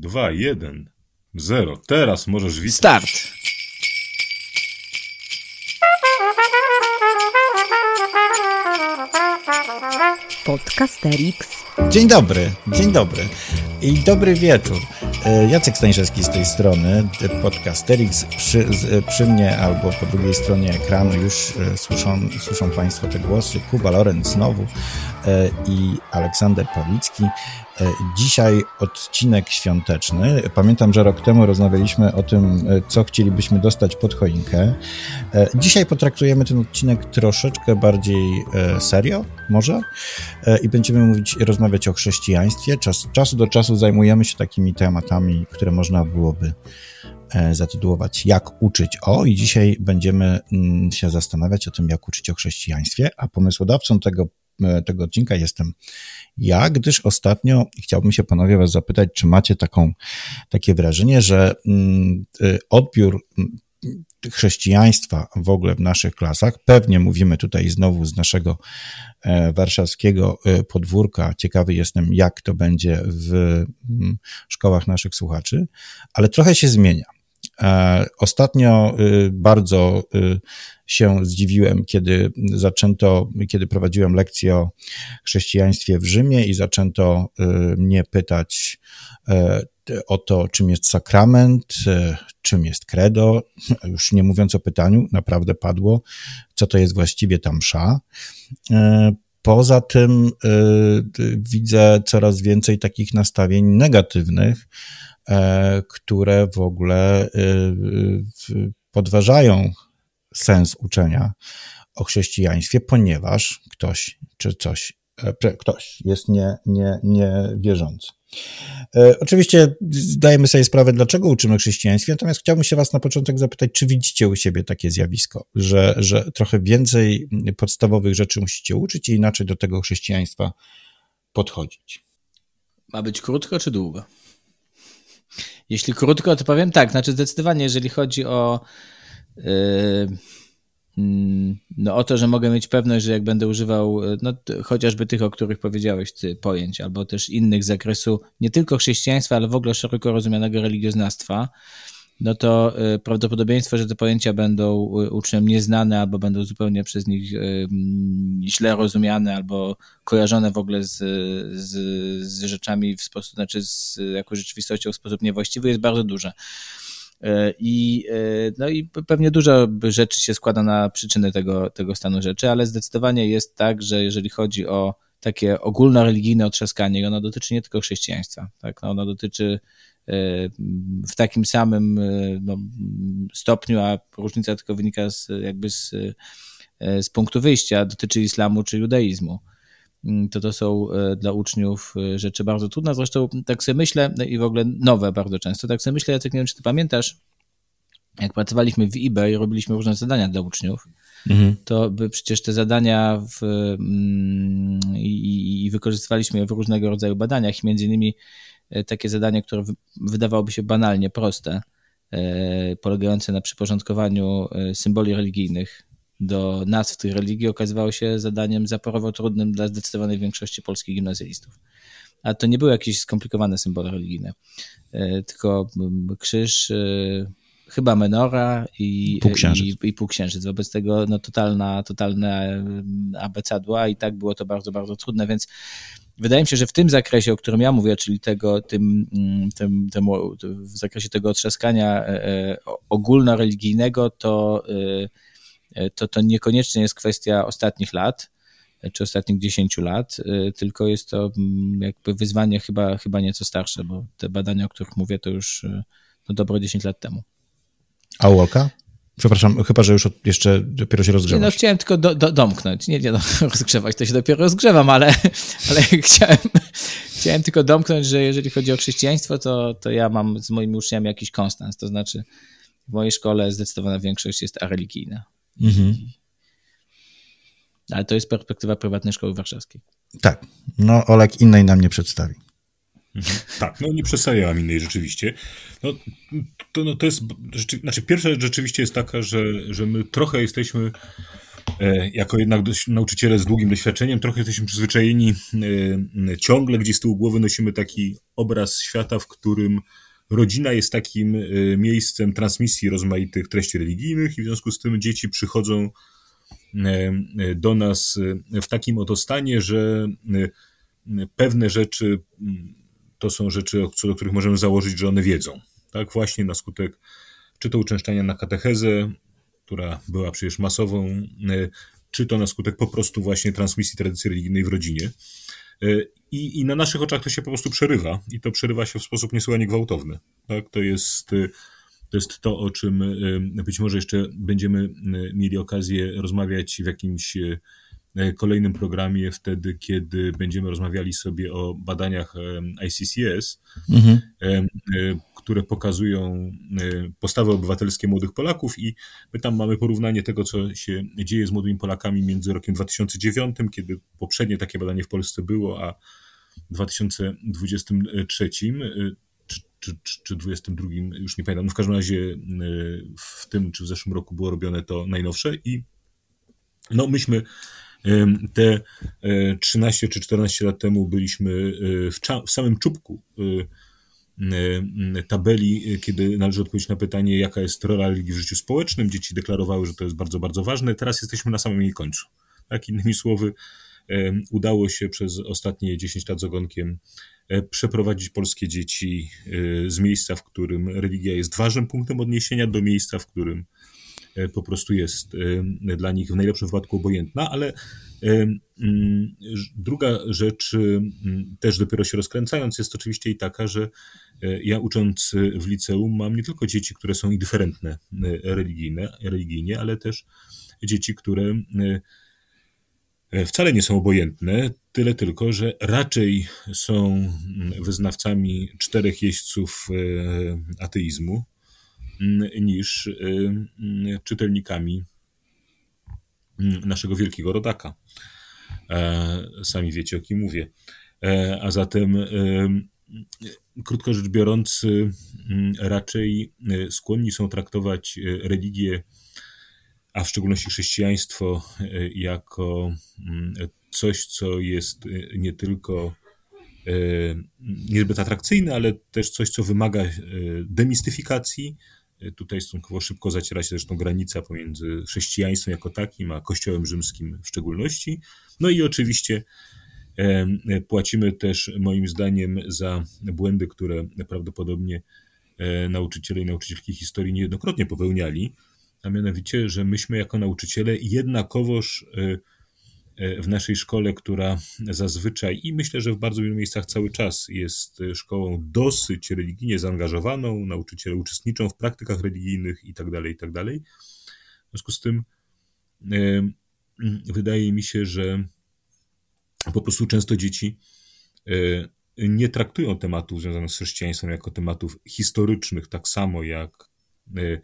2, 1, 0. Teraz możesz witać. Start! Podcasterix. Dzień dobry, dzień dobry i dobry wieczór. E, Jacek Stańszewski z tej strony, podcasterix przy, z- przy mnie albo po drugiej stronie ekranu już e, słyszą, słyszą Państwo te głosy. Kuba Lorenz znowu e, i Aleksander Pawlicki. E, Dzisiaj odcinek świąteczny. Pamiętam, że rok temu rozmawialiśmy o tym, e, co chcielibyśmy dostać pod choinkę. E, Dzisiaj potraktujemy ten odcinek troszeczkę bardziej e, serio, może, E, i będziemy mówić, rozmawiać o chrześcijaństwie. Czas, czasu do czasu zajmujemy się takimi tematami, które można byłoby e, zatytułować Jak uczyć o i dzisiaj będziemy mm, się zastanawiać o tym, jak uczyć o chrześcijaństwie, a pomysłodawcą tego, e, tego odcinka jestem ja, gdyż ostatnio chciałbym się panowie was zapytać, czy macie taką, takie wrażenie, że mm, y, odbiór mm, chrześcijaństwa w ogóle w naszych klasach, pewnie mówimy tutaj znowu z naszego e, warszawskiego e, podwórka, ciekawy jestem, jak to będzie w mm, szkołach naszych słuchaczy, ale trochę się zmienia. E, Ostatnio bardzo się zdziwiłem, kiedy zaczęto, kiedy prowadziłem lekcję o chrześcijaństwie w Rzymie i zaczęto y, mnie pytać e, o to, czym jest sakrament, e, czym jest credo, już nie mówiąc o pytaniu, naprawdę padło, co to jest właściwie ta msza. E, Poza tym y, widzę coraz więcej takich nastawień negatywnych, które w ogóle y, podważają sens uczenia o chrześcijaństwie, ponieważ ktoś czy coś, e, ktoś jest nie, nie, niewierzący. E, Oczywiście zdajemy sobie sprawę, dlaczego uczymy chrześcijaństwie, natomiast chciałbym się Was na początek zapytać, czy widzicie u siebie takie zjawisko, że, że trochę więcej podstawowych rzeczy musicie uczyć i inaczej do tego chrześcijaństwa podchodzić. Ma być krótko czy długo? Jeśli krótko, to powiem tak. Znaczy, zdecydowanie, jeżeli chodzi o. Yy, mm, no o to, że mogę mieć pewność, że jak będę używał yy, no, chociażby tych, o których powiedziałeś, ty pojęć, albo też innych z zakresu nie tylko chrześcijaństwa, ale w ogóle szeroko rozumianego religioznawstwa, no to y, prawdopodobieństwo, że te pojęcia będą uczniom nieznane albo będą zupełnie przez nich mm, źle rozumiane albo kojarzone w ogóle z, z, z rzeczami w sposób, znaczy z jakąś rzeczywistością w sposób niewłaściwy jest bardzo duże. Y, I, y, no i pe- pewnie dużo rzeczy się składa na przyczyny tego, tego stanu rzeczy, ale zdecydowanie jest tak, że jeżeli chodzi o takie ogólnoreligijne otrzaskanie, ono dotyczy nie tylko chrześcijaństwa, tak? no, ono dotyczy y, w takim samym no, stopniu, a różnica tylko wynika z, jakby z, z punktu wyjścia, dotyczy islamu czy judaizmu. Mm, To to są y, dla uczniów y, rzeczy bardzo trudne. Zresztą tak sobie myślę, no i w ogóle nowe bardzo często. Tak sobie myślę, Jacek, nie wiem, czy ty pamiętasz, jak pracowaliśmy w eBay, robiliśmy różne zadania dla uczniów, to by przecież te zadania w, mm, i, i wykorzystywaliśmy je w różnego rodzaju badaniach, między innymi e, takie zadanie, które wy- wydawałoby się banalnie proste, e, polegające na przyporządkowaniu e, symboli religijnych do nazw tych religii, okazywało się zadaniem zaporowo trudnym dla zdecydowanej większości polskich gimnazjalistów. A to nie były jakieś skomplikowane symbole religijne, e, tylko mm, krzyż, e, chyba menora i Półksiężyc. i, i półksiężyc. Wobec tego no, totalna, totalne em, abecadła i tak było to bardzo, bardzo trudne, więc wydaje mi się, że w tym zakresie, o którym ja mówię, czyli tego, tym, mm, tym, temu, w zakresie tego otrzaskania e, ogólnoreligijnego, to, to to niekoniecznie jest kwestia ostatnich lat, e, czy ostatnich 10 lat, e, tylko jest to mm, jakby wyzwanie chyba, chyba nieco starsze, bo te badania, o których mówię, to już e, no, dobre 10 lat temu. A Łolka? Przepraszam, chyba, że już od, jeszcze dopiero się no, rozgrzewasz. chciałem tylko do, do, domknąć. Nie, nie no, rozgrzewać, to się dopiero rozgrzewam, ale, ale chciałem, chciałem tylko domknąć, że jeżeli chodzi o chrześcijaństwo, to, to ja mam z moimi uczniami jakiś konstans. To znaczy, w mojej szkole zdecydowana większość jest areligijna. Mhm. Ale to jest perspektywa prywatnej szkoły warszawskiej. Tak, no Olek innej nam nie przedstawi. Tak, no nie przedstawiałam innej rzeczywiście. No, to, no, to jest, rzeczy, znaczy pierwsza rzecz rzeczywiście jest taka, że, że my trochę jesteśmy jako jednak nauczyciele z długim doświadczeniem, trochę jesteśmy przyzwyczajeni, ciągle gdzieś z tyłu głowy nosimy taki obraz świata, w którym rodzina jest takim miejscem transmisji rozmaitych treści religijnych i w związku z tym dzieci przychodzą do nas w takim oto stanie, że pewne rzeczy to są rzeczy, co do których możemy założyć, że one wiedzą. Tak, właśnie na skutek czy to uczęszczania na katechezę, która była przecież masową, czy to na skutek po prostu właśnie transmisji tradycji religijnej w rodzinie. E, I, I, na naszych oczach to się po prostu przerywa i to przerywa się w sposób niesłychanie gwałtowny. Tak? To, jest, e, to jest to, o czym być może jeszcze będziemy mieli okazję rozmawiać w jakimś kolejnym programie, wtedy, kiedy będziemy rozmawiali sobie o badaniach ICCS, mhm. które pokazują e, postawy obywatelskie młodych Polaków i my tam mamy porównanie tego, co się dzieje z młodymi Polakami między rokiem 2009, kiedy poprzednie takie badanie w Polsce było, a 2023 e, czy, czy, czy 22, już nie pamiętam, no w każdym razie e, w tym czy w zeszłym roku było robione to najnowsze i no myśmy te 13 czy 14 lat temu byliśmy w, w samym czubku Y, tabeli, kiedy należy odpowiedzieć na pytanie, jaka jest rola religii w życiu społecznym. Dzieci deklarowały, że to jest bardzo, bardzo ważne. Teraz jesteśmy na samym jej końcu. Tak, innymi słowy, udało się przez ostatnie 10 lat z ogonkiem e, przeprowadzić polskie dzieci e, z miejsca, w którym religia jest ważnym punktem odniesienia, do miejsca, w którym e, po prostu jest dla nich w najlepszym wypadku obojętna, ale mm, druga rzecz, też dopiero się rozkręcając, jest oczywiście i taka, że E, ja ucząc w liceum mam nie tylko dzieci, które są indyferentne e, religijne, religijnie, ale też dzieci, które e, wcale nie są obojętne, tyle tylko, że raczej są mm, wyznawcami czterech jeźdźców ateizmu niż mm, czytelnikami naszego wielkiego rodaka. Sami wiecie, o kim mówię. A zatem krótko rzecz biorąc, y, mm, raczej y, skłonni są traktować y, religię, a w szczególności chrześcijaństwo, jako mm, coś, co jest nie tylko niezbyt atrakcyjne, ale też coś, co wymaga demistyfikacji. Tutaj stosunkowo szybko zaciera się zresztą granica pomiędzy chrześcijaństwem jako takim, a Kościołem rzymskim w szczególności. No i oczywiście Płacimy też moim zdaniem za błędy, które prawdopodobnie e, nauczyciele i nauczycielki historii niejednokrotnie popełniali, a mianowicie, że myśmy jako nauczyciele jednakowoż e, w naszej szkole, która zazwyczaj i myślę, że w bardzo wielu miejscach cały czas jest szkołą dosyć religijnie zaangażowaną, nauczyciele uczestniczą w praktykach religijnych itd., tak itd. Tak w związku z tym wydaje mi się, że po prostu często dzieci e, nie traktują tematów związanych z chrześcijaństwem jako tematów historycznych, tak samo jak e,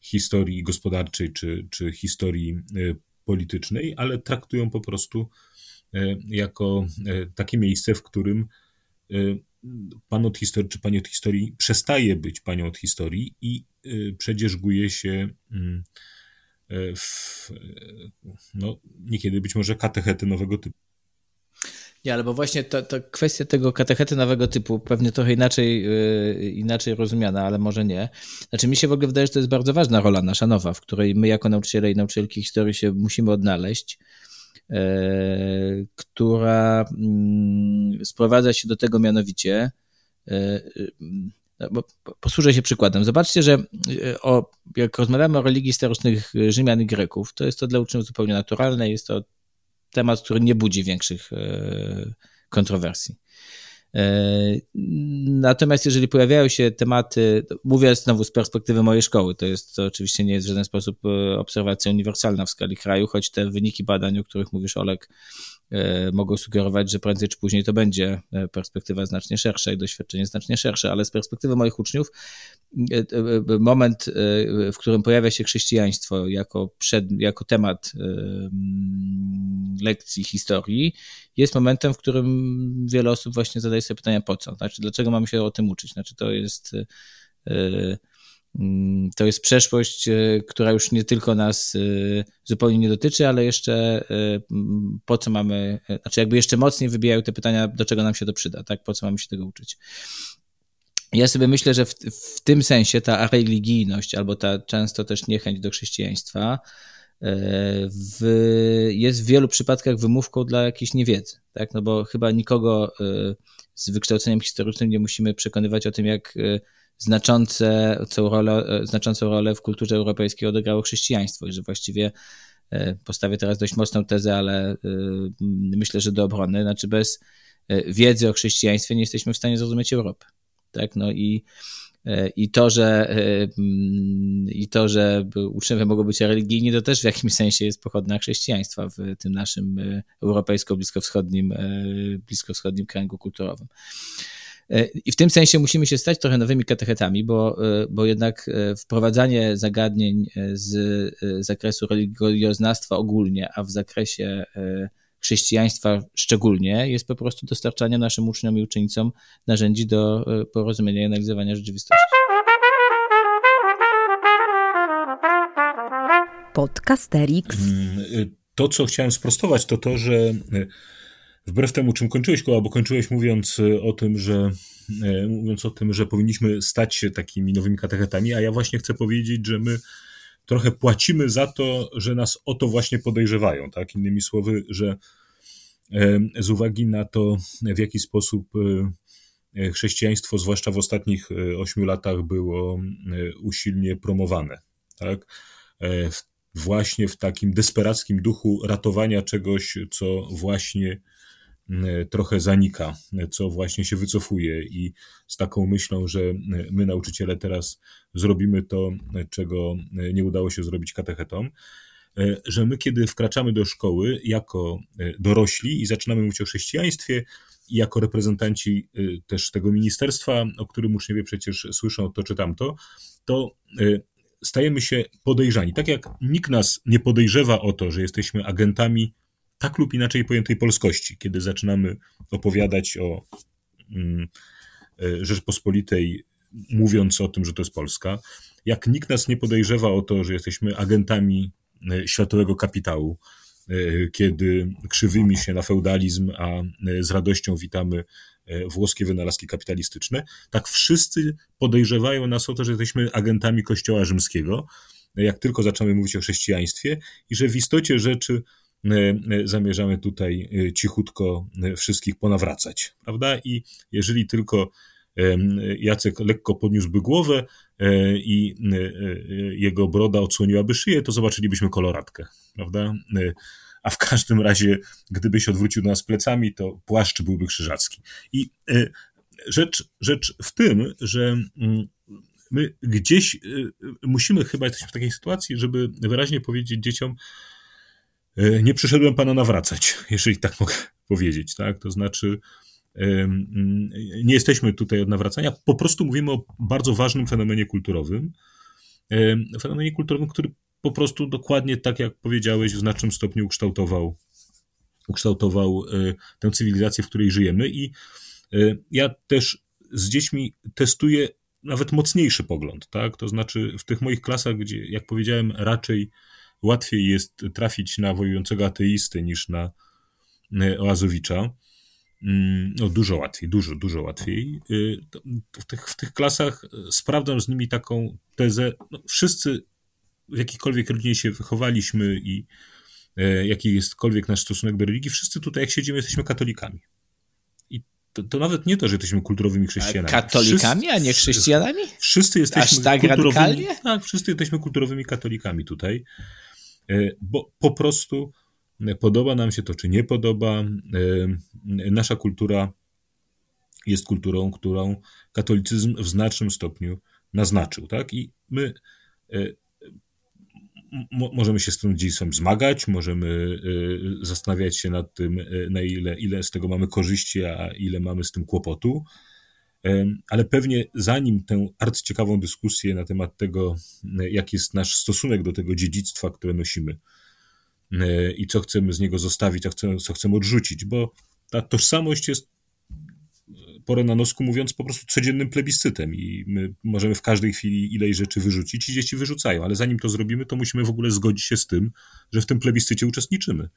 historii gospodarczej czy, czy historii e, politycznej, ale traktują po prostu jako takie miejsce, w którym pan od historii czy pani od historii przestaje być panią od historii i przedzierzguje się mm, w, no, niekiedy być może katechety nowego typu. Nie, ale bo właśnie ta, ta kwestia tego katechety nowego typu pewnie trochę inaczej, yy, inaczej rozumiana, ale może nie. Znaczy mi się w ogóle wydaje, że to jest bardzo ważna rola nasza nowa, w której my jako nauczyciele i nauczycielki historii się musimy odnaleźć, yy, która yy, sprowadza się do tego mianowicie, yy, no, bo posłużę się przykładem. Zobaczcie, że yy, o, jak rozmawiamy o religii starostnych Rzymian i Greków, to jest to dla uczniów zupełnie naturalne, jest to temat, który nie budzi większych e, kontrowersji. E, natomiast jeżeli pojawiają się tematy, mówię znowu z perspektywy mojej szkoły, to jest to oczywiście nie jest w żaden sposób e, obserwacja uniwersalna w skali kraju, choć te wyniki badań, o których mówisz, Olek, mogą sugerować, że prędzej czy później to będzie e, perspektywa znacznie szersza i doświadczenie znacznie szersze, ale z perspektywy moich uczniów e, moment, w którym pojawia się chrześcijaństwo jako, przed, jako temat lekcji historii, jest momentem, w którym wiele osób właśnie zadaje sobie pytania po co, znaczy dlaczego mamy się o tym uczyć, znaczy to jest mm, to jest przeszłość, która już nie tylko nas zupełnie nie dotyczy, ale jeszcze po co mamy, znaczy jakby jeszcze mocniej wybijają te pytania, do czego nam się to przyda, tak? Po co mamy się tego uczyć. Ja sobie myślę, że w, w tym sensie ta religijność albo ta często też niechęć do chrześcijaństwa e, w, jest w wielu przypadkach wymówką dla jakiejś niewiedzy, tak? No bo chyba nikogo e, z wykształceniem historycznym nie musimy przekonywać o tym, jak e, znaczące, rolę, znaczącą rolę w kulturze europejskiej odegrało chrześcijaństwo i że właściwie postawię teraz dość mocną tezę, ale myślę, że do obrony, znaczy bez wiedzy o chrześcijaństwie nie jesteśmy w stanie zrozumieć Europy tak, no i e, i to, że, e, mm, I to, że uczniowie mogą być religijni, to też w jakimś sensie jest pochodna chrześcijaństwa w tym naszym e, europejsko-bliskowschodnim bliskowschodnim kręgu kulturowym. I w tym sensie musimy się stać trochę nowymi katechetami, bo, bo jednak wprowadzanie zagadnień z zakresu religioznawstwa ogólnie, a w zakresie chrześcijaństwa szczególnie, jest po prostu dostarczanie naszym uczniom i uczennicom narzędzi do e, porozumienia i analizowania rzeczywistości. Podcasterix. Mm, y, to, co chciałem sprostować, to to, że y, wbrew temu, czym kończyłeś koło, bo kończyłeś mówiąc y, o tym, że mówiąc o tym, że powinniśmy stać się takimi nowymi katechetami, a ja właśnie chcę powiedzieć, że my trochę płacimy za to, że nas o to właśnie podejrzewają, tak? Innymi słowy, że z uwagi na to, w jaki sposób e, chrześcijaństwo, zwłaszcza w ostatnich e, ośmiu latach, było e, usilnie promowane, tak? Właśnie w takim desperackim duchu ratowania czegoś, co właśnie E, trochę zanika, co właśnie się wycofuje i z taką myślą, że my nauczyciele teraz zrobimy to, czego nie udało się zrobić katechetom, e, że my kiedy wkraczamy do szkoły jako e, dorośli i zaczynamy mówić o chrześcijaństwie, i jako reprezentanci też tego ministerstwa, o którym uczniowie przecież słyszą to czy tamto, to stajemy się podejrzani. Tak jak nikt nas nie podejrzewa o to, że jesteśmy agentami tak lub inaczej pojętej polskości, kiedy zaczynamy opowiadać o mm, e, Rzeczpospolitej, mówiąc o tym, że to jest Polska, jak nikt nas nie podejrzewa o to, że jesteśmy agentami e, światowego kapitału, e, kiedy krzywymi się na feudalizm, a z radością witamy włoskie wynalazki kapitalistyczne, tak wszyscy podejrzewają nas o to, że jesteśmy agentami Kościoła Rzymskiego, jak tylko zaczynamy mówić o chrześcijaństwie i że w istocie rzeczy zamierzamy tutaj e, cichutko e, wszystkich ponawracać, prawda? I jeżeli tylko Jacek lekko podniósłby głowę e, i jego broda odsłoniłaby szyję, to zobaczylibyśmy koloratkę, prawda? A w każdym razie, gdyby się odwrócił do nas plecami, to płaszcz byłby krzyżacki. I rzecz, rzecz w tym, że mm, my gdzieś musimy chyba, jesteśmy w takiej sytuacji, żeby wyraźnie powiedzieć dzieciom, E, nie przyszedłem pana nawracać, jeżeli tak mogę powiedzieć, tak? To znaczy, nie jesteśmy tutaj od nawracania, po prostu mówimy o bardzo ważnym fenomenie kulturowym. Fenomenie kulturowym, który po prostu dokładnie tak jak powiedziałeś, w znacznym stopniu ukształtował, ukształtował e, tę cywilizację, w której żyjemy. I e, ja też z dziećmi testuję nawet mocniejszy pogląd, tak? To znaczy w tych moich klasach, gdzie, jak powiedziałem, raczej łatwiej jest trafić na wojującego ateisty niż na e, Oazowicza. Mm, no, dużo łatwiej, dużo, dużo łatwiej. E, w tych, w tych klasach e, sprawdzam z nimi taką tezę. No, wszyscy w jakiejkolwiek rodzinie się wychowaliśmy i jaki jestkolwiek nasz stosunek do religii, wszyscy tutaj, jak siedzimy, jesteśmy katolikami. I to, to nawet nie to, że jesteśmy kulturowymi chrześcijanami. A katolikami, wszyscy, a nie chrześcijanami? Wszyscy jesteśmy Aż tak kulturowymi, radykalnie? Tak, wszyscy jesteśmy kulturowymi katolikami tutaj. E, bo po prostu e, podoba nam się to, czy nie podoba. E, nasza kultura jest kulturą, którą katolicyzm w znacznym stopniu naznaczył, tak? I my możemy się z tym dziedzictwem zmagać, możemy zastanawiać się nad tym, na ile, ile z tego mamy korzyści, a ile mamy z tym kłopotu. Ale pewnie zanim tę arcyciekawą dyskusję na temat tego, jaki jest nasz stosunek do tego dziedzictwa, które nosimy i co chcemy z niego zostawić, a co chcemy odrzucić, bo ta tożsamość jest porę na nosku, mówiąc po prostu codziennym plebiscytem i my możemy w każdej chwili ileś rzeczy wyrzucić i dzieci wyrzucają, ale zanim to zrobimy, to musimy w ogóle zgodzić się z tym, że w tym plebiscycie uczestniczymy,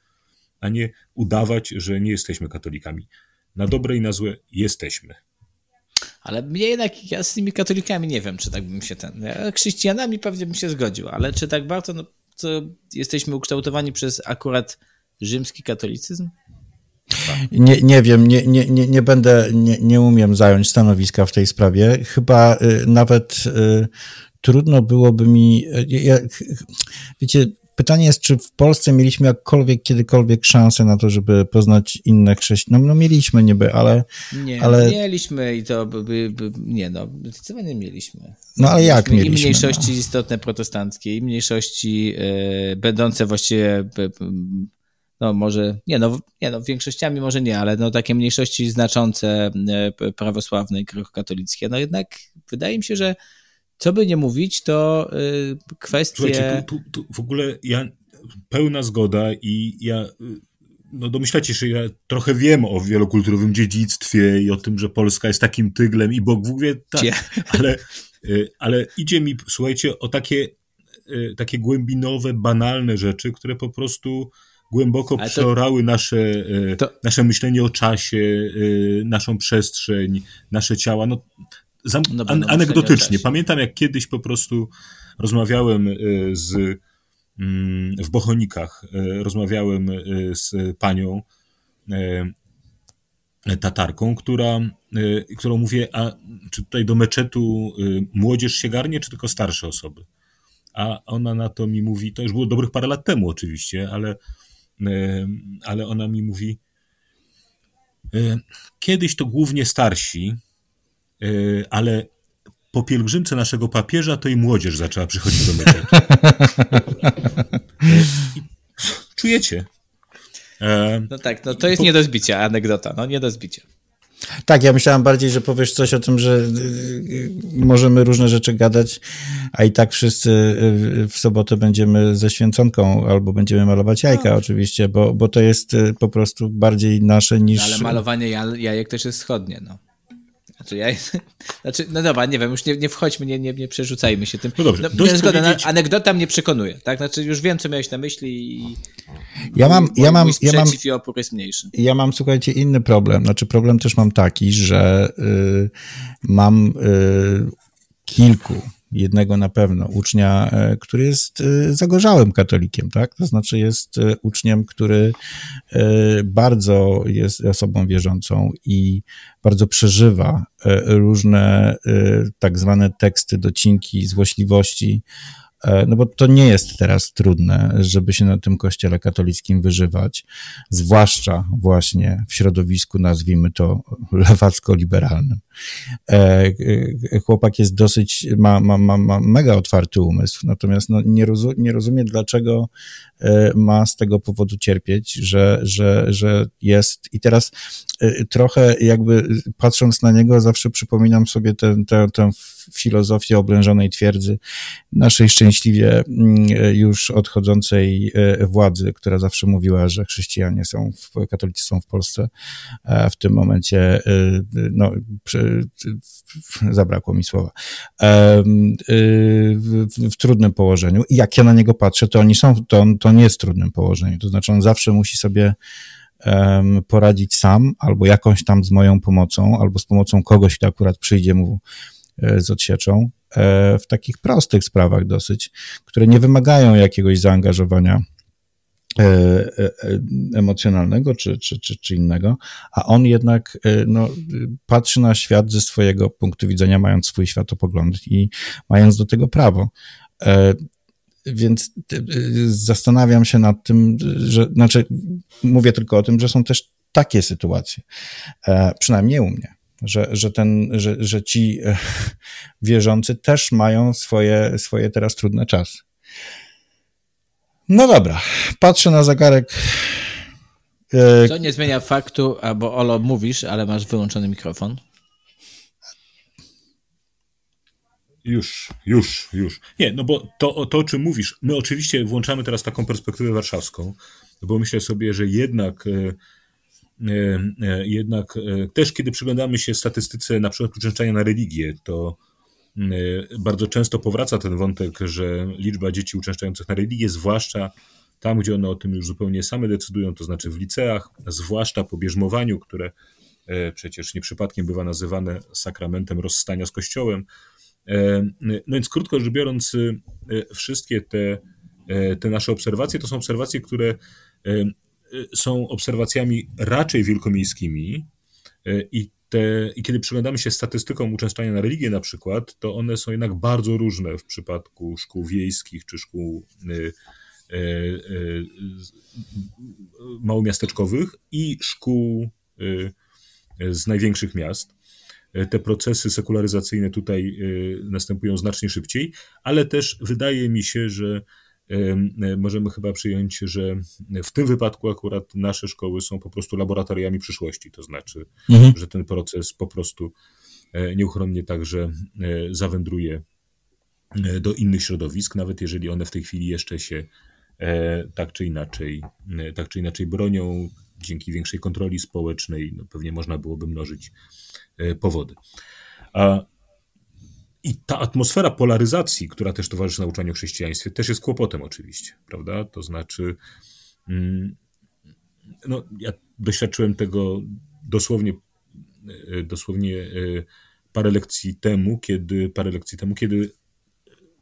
a nie udawać, że nie jesteśmy katolikami. Na dobre i na złe jesteśmy. Ale mnie jednak, ja z tymi katolikami nie wiem, czy tak bym się ten. Ja chrześcijanami pewnie bym się zgodził, ale czy tak bardzo, no to jesteśmy ukształtowani przez akurat rzymski katolicyzm? Nie, nie wiem, nie, nie, nie, nie będę, nie, nie umiem zająć stanowiska w tej sprawie. Chyba y, nawet y, trudno byłoby mi. Y, ja, wiecie, pytanie jest, czy w Polsce mieliśmy jakkolwiek, kiedykolwiek szansę na to, żeby poznać inne chrześcijan? No, no mieliśmy niby, ale... Nie, ale... mieliśmy i to by, by, nie no, zdecydowanie mieliśmy. No ale jak mieliśmy? I mniejszości no. istotne protestanckie, i mniejszości y, będące właściwie... Y, no może, nie no, nie no, większościami może nie, ale no takie mniejszości znaczące e, prawosławne i katolickie, no jednak wydaje mi się, że co by nie mówić, to y, kwestie... Słuchajcie, tu, tu, tu w ogóle ja, pełna zgoda i ja no domyślacie się, że ja trochę wiem o wielokulturowym dziedzictwie i o tym, że Polska jest takim tyglem i Bóg wie, tak, ale, y, ale idzie mi, słuchajcie, o takie, y, takie głębinowe, banalne rzeczy, które po prostu głęboko to, przeorały nasze, to, nasze myślenie o czasie, naszą przestrzeń, nasze ciała. No, zam, no, an, anegdotycznie. Pamiętam, jak kiedyś po prostu rozmawiałem e, z, mm, w Bochonikach, rozmawiałem z panią tatarką, która, którą mówię, a czy tutaj do meczetu młodzież się garnie, czy tylko starsze osoby? A ona na to mi mówi, to już było dobrych parę lat temu oczywiście, ale ale ona mi mówi, kiedyś to głównie starsi, ale po pielgrzymce naszego papieża to i młodzież zaczęła przychodzić do meczetu. Czujecie? E, no tak, no to jest nie do zbicia, anegdota, no nie do zbicia. Tak, ja myślałem bardziej, że powiesz coś o tym, że y, y, możemy różne rzeczy gadać, a i tak wszyscy y, w sobotę będziemy ze święconką albo będziemy malować jajka no. oczywiście, bo, bo to jest po prostu bardziej nasze niż... No, ale malowanie jajek też jest wschodnie, no. Znaczy, ja, znaczy, no dobra, nie wiem, już nie, nie wchodźmy, nie, nie, nie przerzucajmy się tym. No dobrze, no, dość zgoda, powiedzieć... anegdota mnie przekonuje, tak? Znaczy, już wiem, co miałeś na myśli i ja mam, mój, ja mam, mój ja mam, i opór jest mniejszy. Ja mam, słuchajcie, inny problem. Znaczy, problem też mam taki, że y, mam y, kilku jednego na pewno, ucznia, e, który jest e, zagorzałym katolikiem, tak? To znaczy jest e, uczniem, który bardzo jest osobą wierzącą i bardzo przeżywa różne tak zwane teksty, docinki, złośliwości no bo to nie jest teraz trudne, żeby się na tym kościele katolickim wyżywać, zwłaszcza właśnie w środowisku, nazwijmy to lewacko-liberalnym. E, e, chłopak jest dosyć, ma, ma, ma, ma mega otwarty umysł, natomiast no nie, rozum, nie rozumie, dlaczego ma z tego powodu cierpieć, że, że, że jest. I teraz trochę jakby patrząc na niego, zawsze przypominam sobie tę, tę, tę filozofię oblężonej twierdzy naszej szczęśliwie mm, już odchodzącej władzy, która zawsze mówiła, że chrześcijanie są, w, katolicy są w Polsce w tym momencie, no, zabrakło mi słowa, e, w, w, trudnym położeniu. I jak ja na niego patrzę, to oni są, to, to nie jest w trudnym położeniu. To znaczy on zawsze musi sobie poradzić sam, albo jakąś tam z moją pomocą, albo z pomocą kogoś, kto akurat przyjdzie mu E, z odsieczą e, w takich prostych sprawach dosyć, które nie wymagają jakiegoś zaangażowania e, emocjonalnego czy, czy, czy, czy innego, a on jednak no, patrzy na świat ze swojego punktu widzenia, mając swój światopogląd i mając do tego prawo. Więc zastanawiam się nad tym, że, znaczy, mówię tylko o tym, że są też takie sytuacje, przynajmniej u mnie że, że, ten, że, że ci e, wierzący też mają swoje, swoje teraz trudne czasy. No dobra, patrzę na zegarek. E, Co nie zmienia faktu, albo Olo mówisz, ale masz wyłączony mikrofon. Już, już, już. Nie, no bo to, to, o czym mówisz, my oczywiście włączamy teraz taką perspektywę warszawską, bo myślę sobie, że jednak e, jednak też kiedy przyglądamy się statystyce na przykład uczęszczania na religię, to bardzo często powraca ten wątek, że liczba dzieci uczęszczających na religię, zwłaszcza tam, gdzie one o tym już zupełnie same decydują, to znaczy w liceach, zwłaszcza po bierzmowaniu, które przecież nie przypadkiem bywa nazywane sakramentem rozstania z Kościołem. No więc krótko rzecz biorąc, wszystkie te, te nasze obserwacje to są obserwacje, które są obserwacjami raczej wielkomiejskimi i, te, i kiedy przyglądamy się statystykom uczęszczania na religię na przykład, to one są jednak bardzo różne w przypadku szkół wiejskich czy szkół małomiasteczkowych i szkół z największych miast. Te procesy sekularyzacyjne tutaj następują znacznie szybciej, ale też wydaje mi się, że możemy chyba przyjąć, że w tym wypadku akurat nasze szkoły są po prostu laboratoriami przyszłości, to znaczy, mhm. że ten proces po prostu nieuchronnie także zawędruje do innych środowisk, nawet jeżeli one w tej chwili jeszcze się tak czy inaczej, tak czy inaczej bronią, dzięki większej kontroli społecznej, no pewnie można byłoby mnożyć powody. A i ta atmosfera polaryzacji, która też towarzyszy nauczaniu chrześcijaństwie, też jest kłopotem oczywiście, prawda? To znaczy, mm, no, ja doświadczyłem tego dosłownie, e, dosłownie e, parę lekcji temu, kiedy, parę lekcji temu, kiedy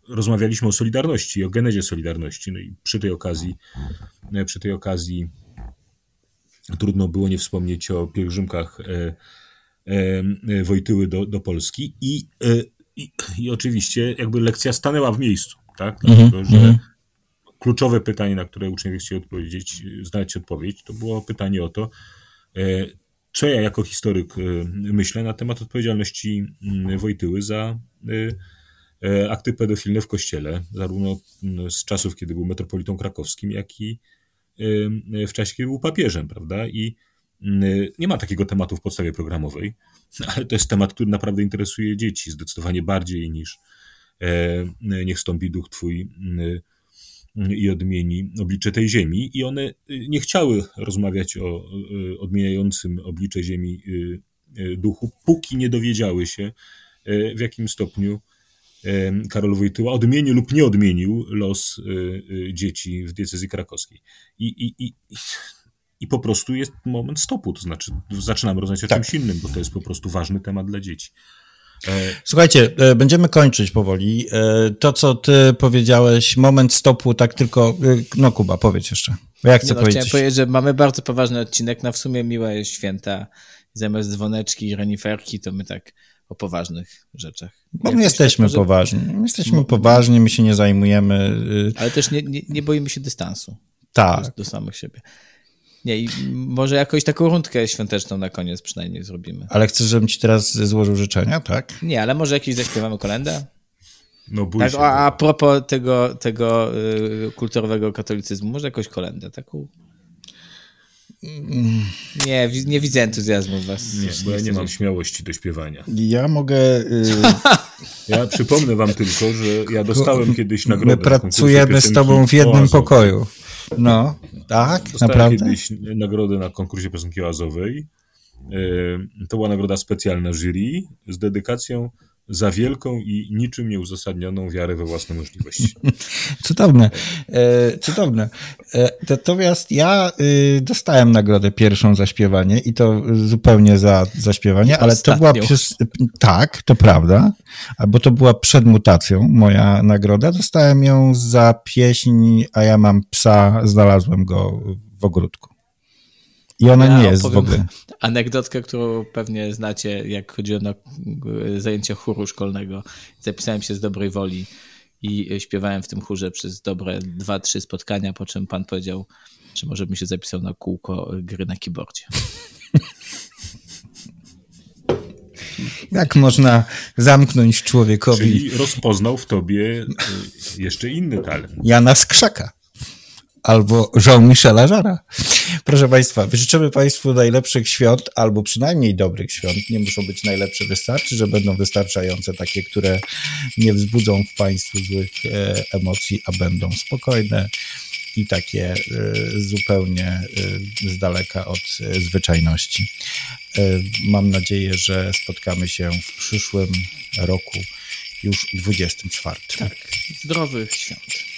rozmawialiśmy o Solidarności, o genezie Solidarności, no i przy tej okazji, e, przy tej okazji trudno było nie wspomnieć o pielgrzymkach Wojtyły do, do Polski i i, I oczywiście jakby lekcja stanęła w miejscu, tak? Mhm, Dlatego, że mm. kluczowe pytanie, na które uczniowie chcieli odpowiedzieć, znaleźć odpowiedź, to było pytanie o to, e, co ja jako historyk e, myślę na temat odpowiedzialności mm, Wojtyły za e, akty pedofilne w kościele, zarówno mm, z czasów, kiedy był metropolitą krakowskim, jak i w czasie, kiedy był papieżem, prawda? I nie ma takiego tematu w podstawie programowej. ale to jest temat, który naprawdę interesuje dzieci zdecydowanie bardziej niż e, niech stąpi duch Twój i odmieni oblicze tej ziemi. I one nie chciały rozmawiać o odmieniającym oblicze ziemi duchu, póki nie dowiedziały się, w jakim stopniu Karol Wojtyła odmienił lub nie odmienił los dzieci w diecezji krakowskiej. I, i, i i po prostu jest moment stopu, to znaczy zaczynamy rozmawiać o tak. czymś innym, bo to jest po prostu ważny temat dla dzieci. E, Słuchajcie, e, będziemy kończyć powoli. E, to, co ty powiedziałeś, moment stopu, tak tylko, no Kuba, powiedz jeszcze. Bo ja chcę no, powiedzieć. Chciałem powiedzieć, że mamy bardzo poważny odcinek, na no w sumie miłe święta. Zamiast dzwoneczki i reniferki, to my tak o poważnych rzeczach. Bo my jesteśmy tak, poważni. My jesteśmy poważni, my się nie zajmujemy. Y- Ale też nie, nie, nie boimy się dystansu. Tak. Do, do samych siebie. Nie, i może jakąś taką rundkę świąteczną na koniec przynajmniej zrobimy. Ale chcesz, żebym ci teraz złożył życzenia, tak? Nie, ale może jakiś zaśpiewamy kolendę? No bój tak, się, a, a propos tego, tego y, kulturowego katolicyzmu, może jakąś kolendę taką? Nie, nie widzę entuzjazmu w was. Nie, bo ja nie mam śmiałości do śpiewania. Ja mogę... Y... Ja przypomnę wam tylko, że ja dostałem kiedyś nagrodę. My pracujemy z tobą w jednym pokoju. No, tak, Dostałem naprawdę. kiedyś nagrodę na konkursie piosenki oazowej. E, to była nagroda specjalna jury z dedykacją za wielką i niczym nieuzasadnioną wiarę we własne możliwości. cudowne, e, cudowne. E, natomiast ja y, dostałem nagrodę pierwszą za śpiewanie i to zupełnie za, za śpiewanie, ale to była przez... Tak, to prawda, bo to była przed mutacją moja nagroda. Dostałem ją za pieśń, a ja mam psa, znalazłem go w ogródku. I ona ja nie jest w ogóle. Anegdotkę, którą pewnie znacie, jak chodziło na zajęcia chóru szkolnego. Zapisałem się z dobrej woli i śpiewałem w tym chórze przez dobre dwa, trzy spotkania, po czym pan powiedział, że może bym się zapisał na kółko gry na keyboardzie. Jak można zamknąć człowiekowi? Czyli rozpoznał w tobie jeszcze inny talent. Jana Skrzaka albo Jean-Michela Żara. Proszę Państwa, życzymy Państwu najlepszych świąt, albo przynajmniej dobrych świąt. Nie muszą być najlepsze, wystarczy, że będą wystarczające, takie, które nie wzbudzą w Państwu złych e, emocji, a będą spokojne, i takie zupełnie z daleka od zwyczajności. Mam nadzieję, że spotkamy się w przyszłym roku już 24. Tak, zdrowych świąt.